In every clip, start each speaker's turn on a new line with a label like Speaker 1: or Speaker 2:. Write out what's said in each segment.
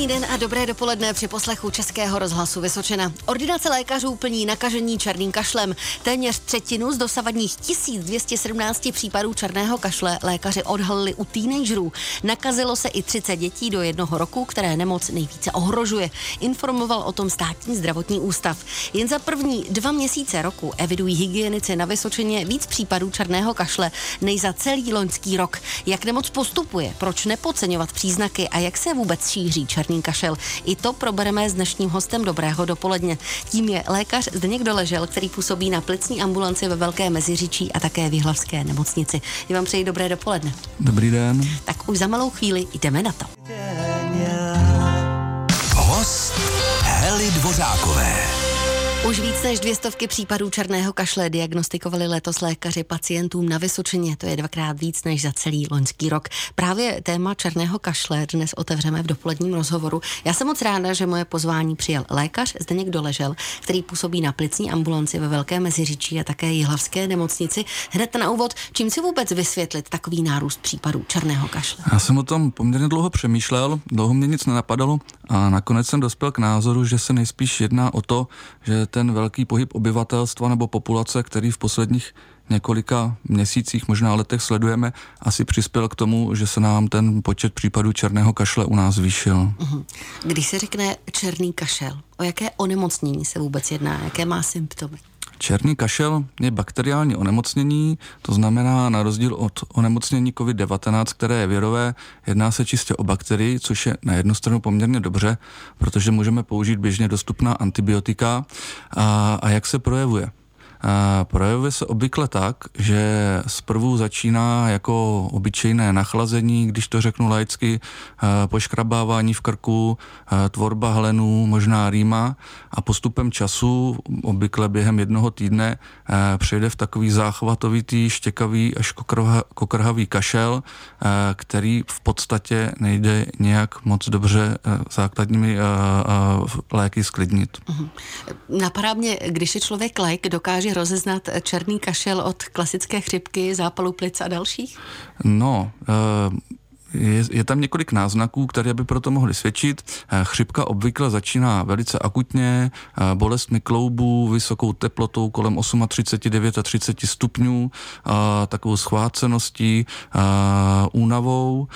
Speaker 1: Krásný den a dobré dopoledne při poslechu Českého rozhlasu Vysočina. Ordinace lékařů plní nakažení černým kašlem. Téměř třetinu z dosavadních 1217 případů černého kašle lékaři odhalili u teenagerů. Nakazilo se i 30 dětí do jednoho roku, které nemoc nejvíce ohrožuje. Informoval o tom státní zdravotní ústav. Jen za první dva měsíce roku evidují hygienici na Vysočině víc případů černého kašle než za celý loňský rok. Jak nemoc postupuje, proč nepodceňovat příznaky a jak se vůbec šíří šíří černý kašel. I to probereme s dnešním hostem Dobrého dopoledne. Tím je lékař Zdeněk Doležel, který působí na plicní ambulanci ve Velké Meziříčí a také v Jihlavské nemocnici. Já vám přeji dobré dopoledne.
Speaker 2: Dobrý den.
Speaker 1: Tak už za malou chvíli jdeme na to.
Speaker 3: Host Hely Dvořákové.
Speaker 1: Už víc než dvě stovky případů černého kašle diagnostikovali letos lékaři pacientům na Vysočině. To je dvakrát víc než za celý loňský rok. Právě téma černého kašle dnes otevřeme v dopoledním rozhovoru. Já jsem moc ráda, že moje pozvání přijal lékař Zdeněk Doležel, který působí na plicní ambulanci ve Velké Meziříčí a také Jihlavské nemocnici. Hned na úvod, čím si vůbec vysvětlit takový nárůst případů černého kašle?
Speaker 2: Já jsem o tom poměrně dlouho přemýšlel, dlouho mě nic nenapadalo a nakonec jsem dospěl k názoru, že se nejspíš jedná o to, že ten velký pohyb obyvatelstva nebo populace, který v posledních několika měsících, možná letech sledujeme, asi přispěl k tomu, že se nám ten počet případů černého kašle u nás zvýšil. Mhm.
Speaker 1: Když se řekne černý kašel, o jaké onemocnění se vůbec jedná, jaké má symptomy?
Speaker 2: Černý kašel je bakteriální onemocnění, to znamená na rozdíl od onemocnění COVID-19, které je virové, jedná se čistě o bakterii, což je na jednu stranu poměrně dobře, protože můžeme použít běžně dostupná antibiotika. A, a jak se projevuje? Projevuje se obvykle tak, že zprvu začíná jako obyčejné nachlazení, když to řeknu laicky, poškrabávání v krku, tvorba hlenů, možná rýma a postupem času, obvykle během jednoho týdne, přejde v takový záchvatovitý, štěkavý až kokrhavý kašel, který v podstatě nejde nějak moc dobře základními léky sklidnit.
Speaker 1: Mhm. Napadá mě, když je člověk lék, dokáže dokáže rozeznat černý kašel od klasické chřipky, zápalu plic a dalších?
Speaker 2: No, uh... Je, je tam několik náznaků, které by proto mohly svědčit. Eh, chřipka obvykle začíná velice akutně, eh, bolestmi kloubů, vysokou teplotou kolem 38, 30 stupňů, takovou schváceností, únavou,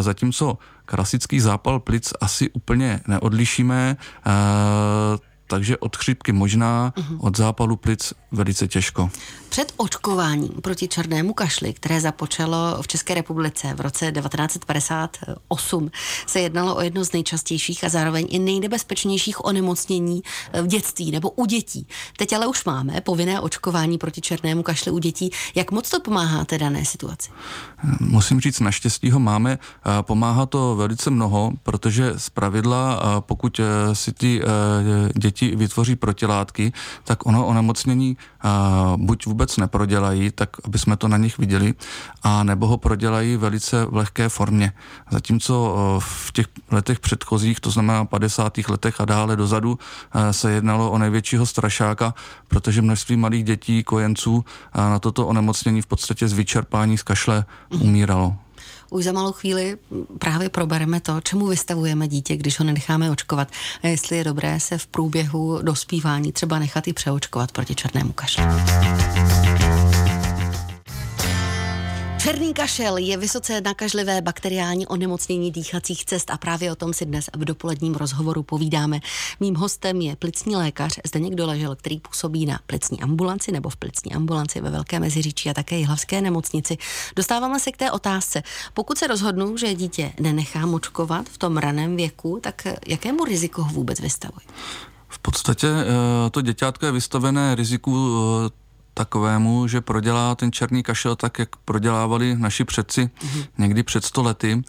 Speaker 2: zatímco klasický zápal plic asi úplně neodlišíme takže od chřipky možná, uh-huh. od zápalu plic velice těžko.
Speaker 1: Před očkováním proti černému kašli, které započalo v České republice v roce 1958, se jednalo o jedno z nejčastějších a zároveň i nejnebezpečnějších onemocnění v dětství nebo u dětí. Teď ale už máme povinné očkování proti černému kašli u dětí. Jak moc to pomáhá té dané situaci?
Speaker 2: Musím říct, naštěstí ho máme. Pomáhá to velice mnoho, protože z pravidla, pokud si ty děti děti vytvoří protilátky, tak ono onemocnění buď vůbec neprodělají, tak aby jsme to na nich viděli, a nebo ho prodělají velice v lehké formě. Zatímco v těch letech předchozích, to znamená 50. letech a dále dozadu, se jednalo o největšího strašáka, protože množství malých dětí, kojenců na toto onemocnění v podstatě z vyčerpání z kašle umíralo.
Speaker 1: Už za malou chvíli právě probereme to, čemu vystavujeme dítě, když ho nenecháme očkovat a jestli je dobré se v průběhu dospívání třeba nechat i přeočkovat proti černému kašlu. Černý kašel je vysoce nakažlivé bakteriální onemocnění dýchacích cest a právě o tom si dnes v dopoledním rozhovoru povídáme. Mým hostem je plicní lékař Zdeněk Doležel, který působí na plicní ambulanci nebo v plicní ambulanci ve Velké Meziříčí a také Jihlavské nemocnici. Dostáváme se k té otázce. Pokud se rozhodnu, že dítě nenechám očkovat v tom raném věku, tak jakému riziku ho vůbec vystavuji?
Speaker 2: V podstatě eh, to děťátko je vystavené riziku eh, takovému, že prodělá ten černý kašel tak, jak prodělávali naši předci mm-hmm. někdy před stolety.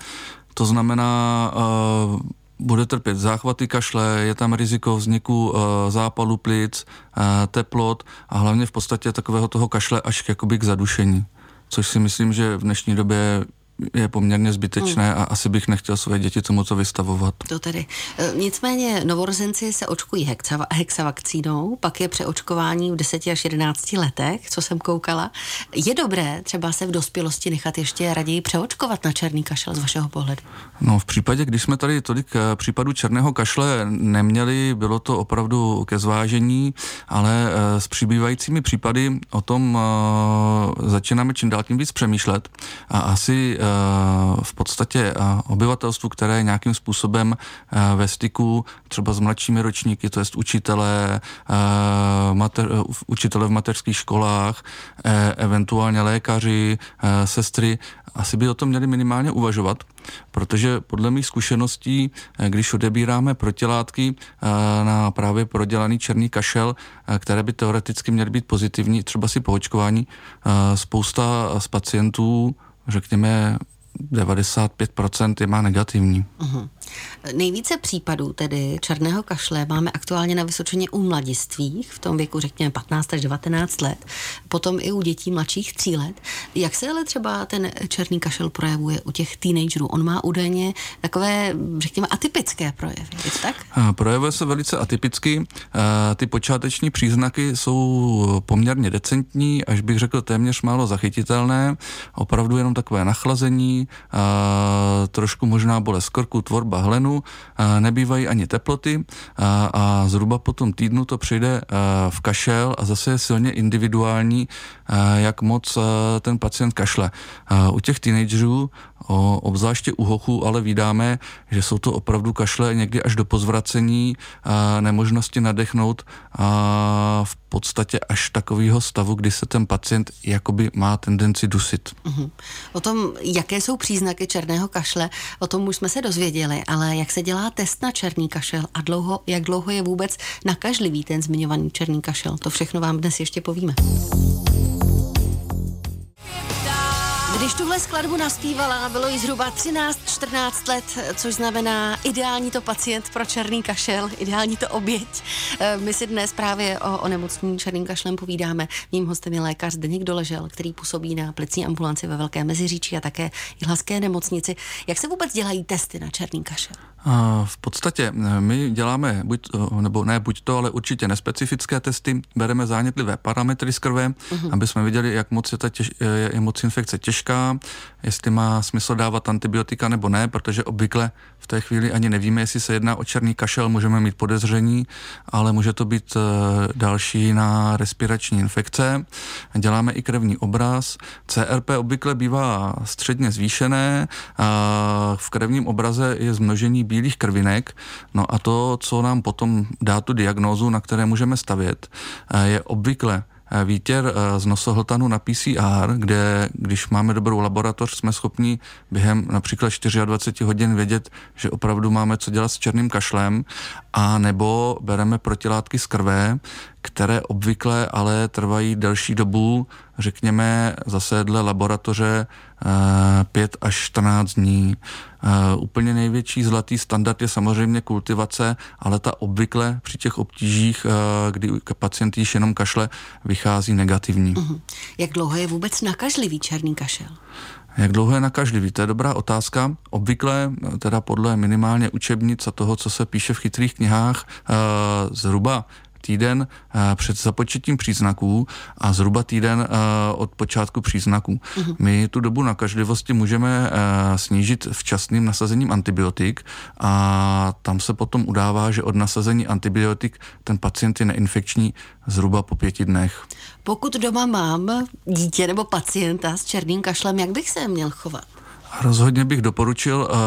Speaker 2: To znamená, uh, bude trpět záchvaty kašle, je tam riziko vzniku uh, zápalu plic, uh, teplot a hlavně v podstatě takového toho kašle až jakoby k zadušení. Což si myslím, že v dnešní době je poměrně zbytečné hmm. a asi bych nechtěl své děti tomu co vystavovat.
Speaker 1: To tedy. E, nicméně novorozenci se očkují hexa, hexavakcínou, pak je přeočkování v 10 až 11 letech, co jsem koukala. Je dobré třeba se v dospělosti nechat ještě raději přeočkovat na černý kašel z vašeho pohledu?
Speaker 2: No v případě, když jsme tady tolik e, případů černého kašle neměli, bylo to opravdu ke zvážení, ale e, s přibývajícími případy o tom začínáme čím dál tím víc přemýšlet a asi v podstatě obyvatelstvu, které je nějakým způsobem ve styku třeba s mladšími ročníky, to je učitelé, mater, učitele v mateřských školách, eventuálně lékaři, sestry, asi by o tom měli minimálně uvažovat, protože podle mých zkušeností, když odebíráme protilátky na právě prodělaný černý kašel, které by teoreticky měly být pozitivní, třeba si po očkování, spousta z pacientů, řekněme 95% je má negativní. Uh-huh.
Speaker 1: Nejvíce případů tedy černého kašle máme aktuálně na Vysočině u mladistvých, v tom věku řekněme 15 až 19 let, potom i u dětí mladších 3 let. Jak se ale třeba ten černý kašel projevuje u těch teenagerů? On má údajně takové, řekněme, atypické projevy, je to tak?
Speaker 2: Projevuje se velice atypicky. Ty počáteční příznaky jsou poměrně decentní, až bych řekl téměř málo zachytitelné. Opravdu jenom takové nachlazení, trošku možná bolest krku, tvorba hlenu, nebývají ani teploty a, a zhruba po tom týdnu to přijde v kašel a zase je silně individuální, jak moc ten pacient kašle. U těch teenagerů O, obzvláště u hochů ale vydáme, že jsou to opravdu kašle někdy až do pozvracení, a nemožnosti nadechnout a v podstatě až takového stavu, kdy se ten pacient jakoby má tendenci dusit. Uh-huh.
Speaker 1: O tom, jaké jsou příznaky černého kašle, o tom už jsme se dozvěděli, ale jak se dělá test na černý kašel a dlouho, jak dlouho je vůbec nakažlivý ten zmiňovaný černý kašel, to všechno vám dnes ještě povíme. Když tuhle skladbu naspívala, bylo jí zhruba 13-14 let, což znamená ideální to pacient pro černý kašel, ideální to oběť. Eh, my si dnes právě o onemocnění černým kašlem povídáme. Mým hostem je lékař Zdeněk Doležel, který působí na plicní ambulanci ve Velké Meziříčí a také Jilhaské nemocnici. Jak se vůbec dělají testy na černý kašel?
Speaker 2: V podstatě eh, my děláme, buď, nebo ne buď to, ale určitě nespecifické testy, bereme zánětlivé parametry z krve, uh-huh. aby jsme viděli, jak moc je, ta těž, je moc infekce těžká, jestli má smysl dávat antibiotika nebo ne, protože obvykle v té chvíli ani nevíme, jestli se jedná o černý kašel, můžeme mít podezření, ale může to být eh, další na respirační infekce. Děláme i krevní obraz. CRP obvykle bývá středně zvýšené, v krevním obraze je zmnožení bílých krvinek, no a to, co nám potom dá tu diagnózu, na které můžeme stavět, eh, je obvykle výtěr eh, z nosohltanu na PCR, kde když máme dobrou laboratoř, jsme schopni během například 24 hodin vědět, že opravdu máme co dělat s černým kašlem, a nebo bereme protilátky z krve, které obvykle ale trvají delší dobu, řekněme zase dle laboratoře 5 eh, až 14 dní. Eh, úplně největší zlatý standard je samozřejmě kultivace, ale ta obvykle při těch obtížích, eh, kdy pacient již jenom kašle, vychází negativní. Uh-huh.
Speaker 1: Jak dlouho je vůbec nakažlivý černý kašel?
Speaker 2: Jak dlouho je nakažlivý? To je dobrá otázka. Obvykle, teda podle minimálně učebnic a toho, co se píše v chytrých knihách, zhruba týden eh, před započetím příznaků a zhruba týden eh, od počátku příznaků. Uh-huh. My tu dobu nakažlivosti můžeme eh, snížit včasným nasazením antibiotik a tam se potom udává, že od nasazení antibiotik ten pacient je neinfekční zhruba po pěti dnech.
Speaker 1: Pokud doma mám dítě nebo pacienta s černým kašlem, jak bych se měl chovat?
Speaker 2: Rozhodně bych doporučil uh,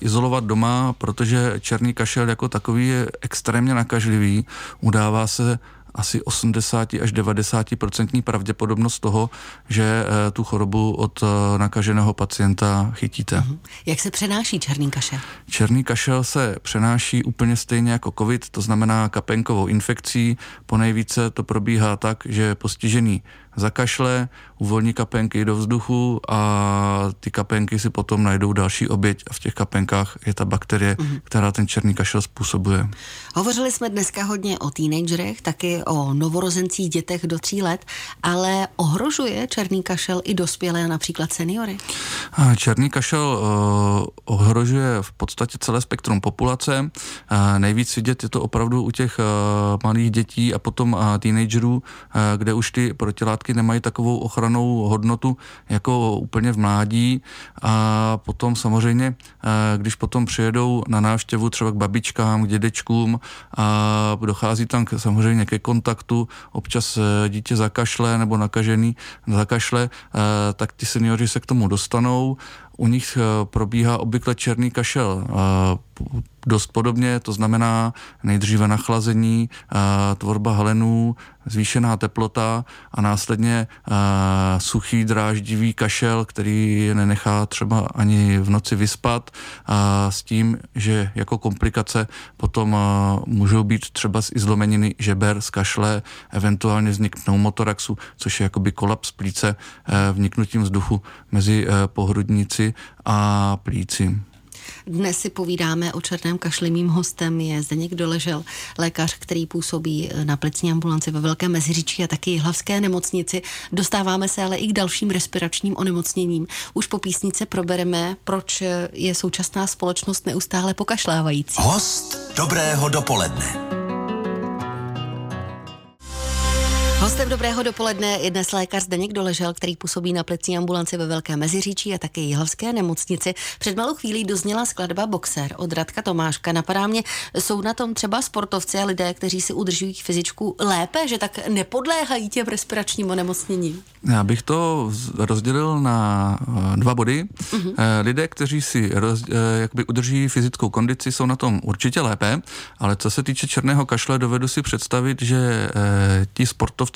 Speaker 2: izolovat doma, protože černý kašel jako takový je extrémně nakažlivý. Udává se asi 80 až 90% pravděpodobnost toho, že uh, tu chorobu od uh, nakaženého pacienta chytíte. Uh-huh.
Speaker 1: Jak se přenáší černý kašel?
Speaker 2: Černý kašel se přenáší úplně stejně jako COVID, to znamená kapenkovou infekcí. Po nejvíce to probíhá tak, že postižený zakašle, uvolní kapenky do vzduchu a ty kapenky si potom najdou další oběť a v těch kapenkách je ta bakterie, mm-hmm. která ten černý kašel způsobuje.
Speaker 1: Hovořili jsme dneska hodně o teenagerech, taky o novorozencích dětech do tří let, ale ohrožuje černý kašel i dospělé, například seniory?
Speaker 2: Černý kašel uh, ohrožuje v podstatě celé spektrum populace. Uh, nejvíc vidět je to opravdu u těch uh, malých dětí a potom uh, teenagerů, uh, kde už ty protilátky nemají takovou ochranou hodnotu jako úplně v mládí. A potom samozřejmě, uh, když potom přijedou na návštěvu třeba k babičkám, k dědečkům a dochází tam k, samozřejmě ke kontaktu, občas dítě zakašle nebo nakažený zakašle, tak ti seniori se k tomu dostanou u nich eh, probíhá obvykle černý kašel. Eh, dost podobně, to znamená nejdříve nachlazení, eh, tvorba halenů, zvýšená teplota a následně suchý dráždivý kašel, který je nenechá třeba ani v noci vyspat s tím, že jako komplikace potom můžou být třeba z izlomeniny žeber, z kašle, eventuálně vznik pneumotoraxu, což je jakoby kolaps plíce vniknutím vzduchu mezi pohrudníci a plíci.
Speaker 1: Dnes si povídáme o černém kašli. Mým hostem je Zdeněk Doležel, lékař, který působí na plicní ambulanci ve Velké Meziříčí a taky hlavské nemocnici. Dostáváme se ale i k dalším respiračním onemocněním. Už po písnice probereme, proč je současná společnost neustále pokašlávající.
Speaker 3: Host dobrého dopoledne.
Speaker 1: Hostem dobrého dopoledne je dnes lékař Zdeněk Doležel, který působí na plecní ambulanci ve Velké Meziříčí a také Jihlavské nemocnici. Před malou chvílí dozněla skladba Boxer od Radka Tomáška. Napadá mě, jsou na tom třeba sportovci a lidé, kteří si udržují fyzičku lépe, že tak nepodléhají těm respiračním onemocněním?
Speaker 2: Já bych to rozdělil na eh, dva body. Uh-huh. Lidé, kteří si roz, eh, jakoby udrží fyzickou kondici, jsou na tom určitě lépe, ale co se týče černého kašle, dovedu si představit, že ti sportovci,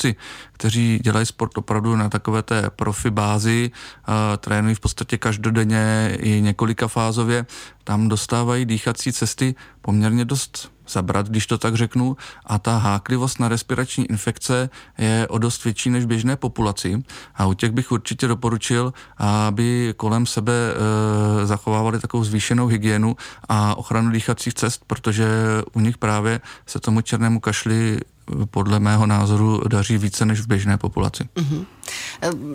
Speaker 2: kteří dělají sport opravdu na takové té profi bázi, eh, trénují v podstatě každodenně i několika fázově, tam dostávají dýchací cesty poměrně dost zabrat, když to tak řeknu, a ta háklivost na respirační infekce je o dost větší než běžné populaci. A u těch bych určitě doporučil, aby kolem sebe e, zachovávali takovou zvýšenou hygienu a ochranu dýchacích cest, protože u nich právě se tomu černému kašli podle mého názoru daří více než v běžné populaci. Mm-hmm.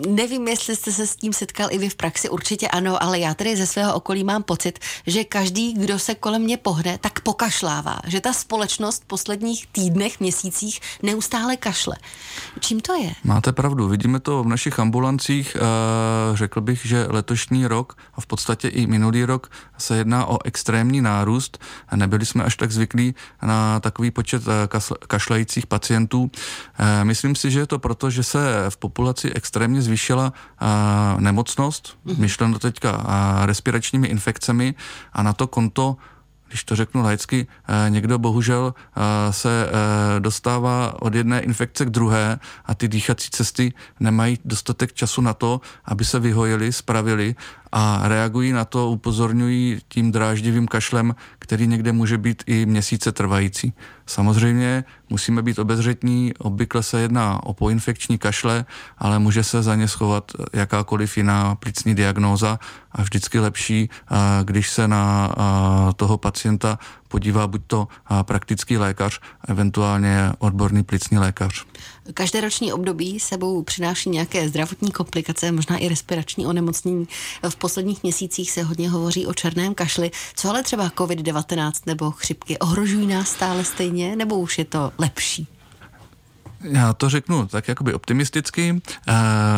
Speaker 1: Nevím, jestli jste se s tím setkal i vy v praxi, určitě ano, ale já tedy ze svého okolí mám pocit, že každý, kdo se kolem mě pohne, tak pokašlává. Že ta společnost v posledních týdnech, měsících neustále kašle. Čím to je?
Speaker 2: Máte pravdu, vidíme to v našich ambulancích. Řekl bych, že letošní rok a v podstatě i minulý rok se jedná o extrémní nárůst. Nebyli jsme až tak zvyklí na takový počet kašlajících pacientů. Myslím si, že je to proto, že se v populaci extrémně zvýšila uh, nemocnost, mm-hmm. myšleno teďka respiračními infekcemi a na to konto když to řeknu laicky, někdo bohužel se dostává od jedné infekce k druhé a ty dýchací cesty nemají dostatek času na to, aby se vyhojili, spravili a reagují na to, upozorňují tím dráždivým kašlem, který někde může být i měsíce trvající. Samozřejmě musíme být obezřetní, obvykle se jedná o poinfekční kašle, ale může se za ně schovat jakákoliv jiná plicní diagnóza a vždycky lepší, když se na toho pacienta podívá buď to praktický lékař, eventuálně odborný plicní lékař.
Speaker 1: Každoroční období sebou přináší nějaké zdravotní komplikace, možná i respirační onemocnění. V posledních měsících se hodně hovoří o černém kašli. Co ale třeba COVID-19 nebo chřipky? Ohrožují nás stále stejně nebo už je to lepší?
Speaker 2: Já to řeknu tak jakoby optimisticky. Eh,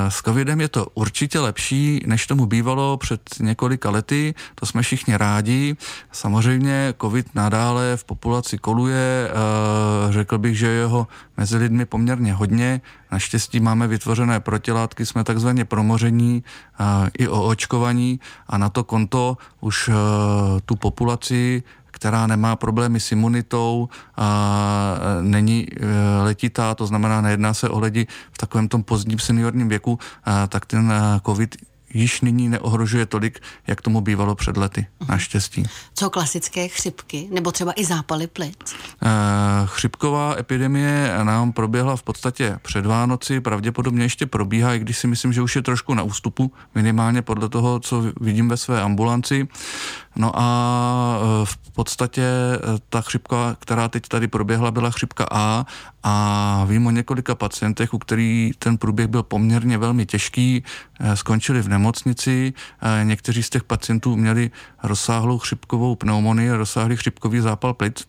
Speaker 2: s covidem je to určitě lepší, než tomu bývalo před několika lety, to jsme všichni rádi. Samozřejmě covid nadále v populaci koluje, eh, řekl bych, že jeho mezi lidmi poměrně hodně. Naštěstí máme vytvořené protilátky, jsme takzvaně promoření eh, i o očkovaní a na to konto už tu populaci která nemá problémy s imunitou, a není e, letitá, to znamená, nejedná se o lidi v takovém tom pozdním seniorním věku, tak ten e, COVID již nyní neohrožuje tolik, jak tomu bývalo před lety, naštěstí.
Speaker 1: Co klasické chřipky, nebo třeba i zápaly plic?
Speaker 2: Chřipková epidemie nám proběhla v podstatě před Vánoci, pravděpodobně ještě probíhá, i když si myslím, že už je trošku na ústupu, minimálně podle toho, co vidím ve své ambulanci. No a e, v podstatě e, ta chřipka, která teď tady proběhla, byla chřipka A a vím o několika pacientech, u kterých ten průběh byl poměrně velmi těžký, e, skončili v nemocnici, někteří z těch pacientů měli rozsáhlou chřipkovou pneumonii, rozsáhlý chřipkový zápal plic,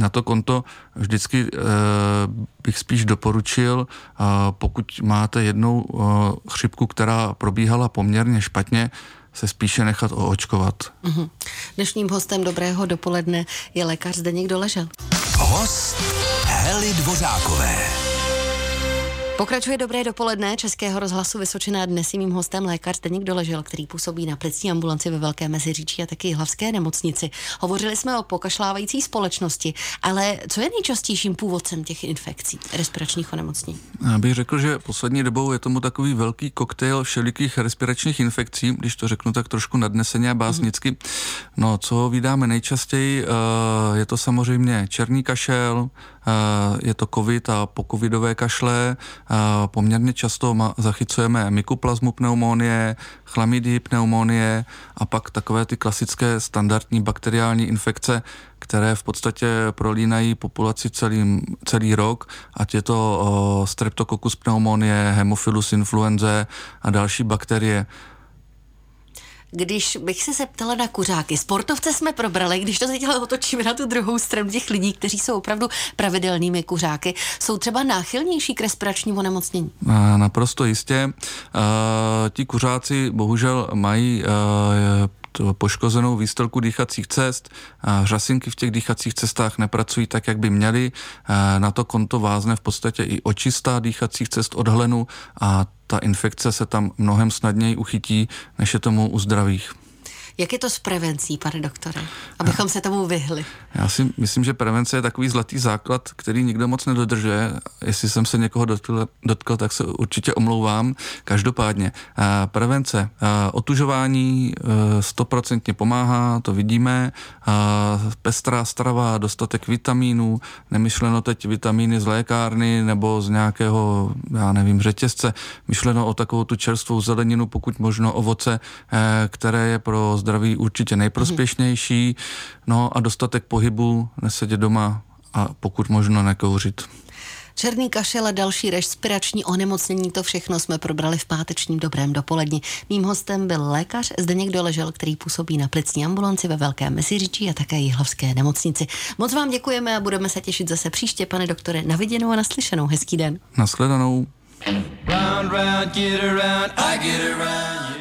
Speaker 2: na to konto vždycky e, bych spíš doporučil, e, pokud máte jednou e, chřipku, která probíhala poměrně špatně, se spíše nechat oočkovat.
Speaker 1: Mm-hmm. Dnešním hostem dobrého dopoledne je lékař Zdeněk Doležel.
Speaker 3: Host Heli Dvořákové.
Speaker 1: Pokračuje dobré dopoledne Českého rozhlasu Vysočina. Dnes je mým hostem lékař Zdeněk Doležel, který působí na plicní ambulanci ve Velké Meziříčí a taky hlavské nemocnici. Hovořili jsme o pokašlávající společnosti, ale co je nejčastějším původcem těch infekcí, respiračních onemocnění?
Speaker 2: Já bych řekl, že poslední dobou je tomu takový velký koktejl všelikých respiračních infekcí, když to řeknu tak trošku nadneseně a básnicky. Mm. No, co vydáme nejčastěji, eh, je to samozřejmě černý kašel, je to covid a pokovidové kašle. Eh, poměrně často zachycujeme mykoplazmu pneumonie, chlamidii pneumonie a pak takové ty klasické standardní bakteriální infekce, které v podstatě prolínají populaci celý, celý rok, ať je to eh, streptococcus pneumonie, hemophilus influenzae a další bakterie.
Speaker 1: Když bych se zeptala na kuřáky, sportovce jsme probrali, když to teď otočíme na tu druhou stranu těch lidí, kteří jsou opravdu pravidelnými kuřáky, jsou třeba náchylnější k respiračnímu onemocnění?
Speaker 2: Naprosto jistě. Uh, ti kuřáci bohužel mají uh, poškozenou výstelku dýchacích cest. Řasinky v těch dýchacích cestách nepracují tak, jak by měly. Na to konto vázne v podstatě i očistá dýchacích cest od hlenu a ta infekce se tam mnohem snadněji uchytí, než je tomu u zdravých.
Speaker 1: Jak je to s prevencí, pane doktore, abychom se tomu vyhli?
Speaker 2: Já si myslím, že prevence je takový zlatý základ, který nikdo moc nedodržuje. Jestli jsem se někoho dotkl, dotkl tak se určitě omlouvám. Každopádně, eh, prevence, eh, otužování eh, stoprocentně pomáhá, to vidíme. Pestrá strava, dostatek vitamínů, nemyšleno teď vitamíny z lékárny nebo z nějakého, já nevím, řetězce, myšleno o takovou tu čerstvou zeleninu, pokud možno ovoce, které je pro zdraví určitě nejprospěšnější, no a dostatek pohybu, nesedět doma a pokud možno nekouřit.
Speaker 1: Černý kašel a další respirační onemocnění, to všechno jsme probrali v pátečním dobrém dopoledni. Mým hostem byl lékař Zdeněk Doležel, který působí na plicní ambulanci ve Velkém Meziříčí a také Jihlavské nemocnici. Moc vám děkujeme a budeme se těšit zase příště, pane doktore. Na viděnou a naslyšenou. Hezký den.
Speaker 2: Naschledanou. Round, round, get around, I get around.